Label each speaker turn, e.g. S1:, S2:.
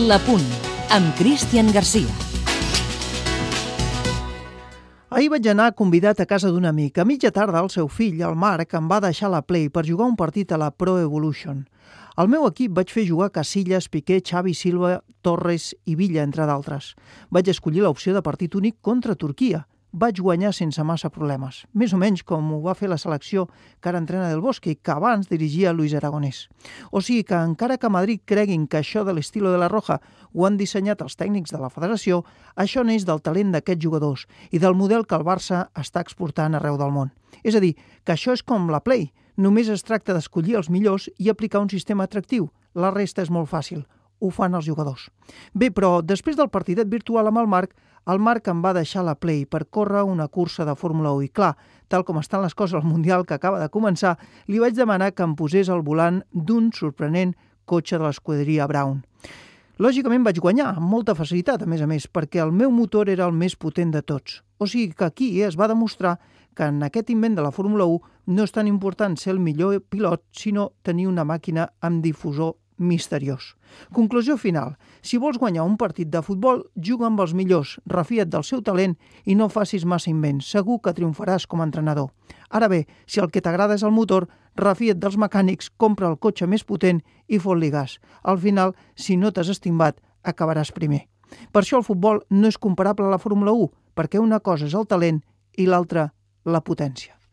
S1: La Punt, amb Cristian Garcia.
S2: Ahir vaig anar convidat a casa d'un amic. A mitja tarda el seu fill, el Marc, em va deixar la Play per jugar un partit a la Pro Evolution. Al meu equip vaig fer jugar Casillas, Piqué, Xavi, Silva, Torres i Villa, entre d'altres. Vaig escollir l'opció de partit únic contra Turquia, vaig guanyar sense massa problemes, més o menys com ho va fer la selecció que ara entrena del Bosque, que abans dirigia Luis Aragonès. O sigui que encara que a Madrid creguin que això de l'estilo de la Roja ho han dissenyat els tècnics de la federació, això neix del talent d'aquests jugadors i del model que el Barça està exportant arreu del món. És a dir, que això és com la Play, només es tracta d'escollir els millors i aplicar un sistema atractiu. La resta és molt fàcil, ho fan els jugadors. Bé, però després del partidet virtual amb el Marc, el Marc em va deixar la Play per córrer una cursa de Fórmula 1 i clar, tal com estan les coses al Mundial que acaba de començar, li vaig demanar que em posés al volant d'un sorprenent cotxe de l'esquadria Brown. Lògicament vaig guanyar, amb molta facilitat, a més a més, perquè el meu motor era el més potent de tots. O sigui que aquí es va demostrar que en aquest invent de la Fórmula 1 no és tan important ser el millor pilot, sinó tenir una màquina amb difusor misteriós. Conclusió final. Si vols guanyar un partit de futbol, juga amb els millors, refia't del seu talent i no facis massa invents. Segur que triomfaràs com a entrenador. Ara bé, si el que t'agrada és el motor, refia't dels mecànics, compra el cotxe més potent i fot-li gas. Al final, si no t'has estimbat, acabaràs primer. Per això el futbol no és comparable a la Fórmula 1, perquè una cosa és el talent i l'altra la potència.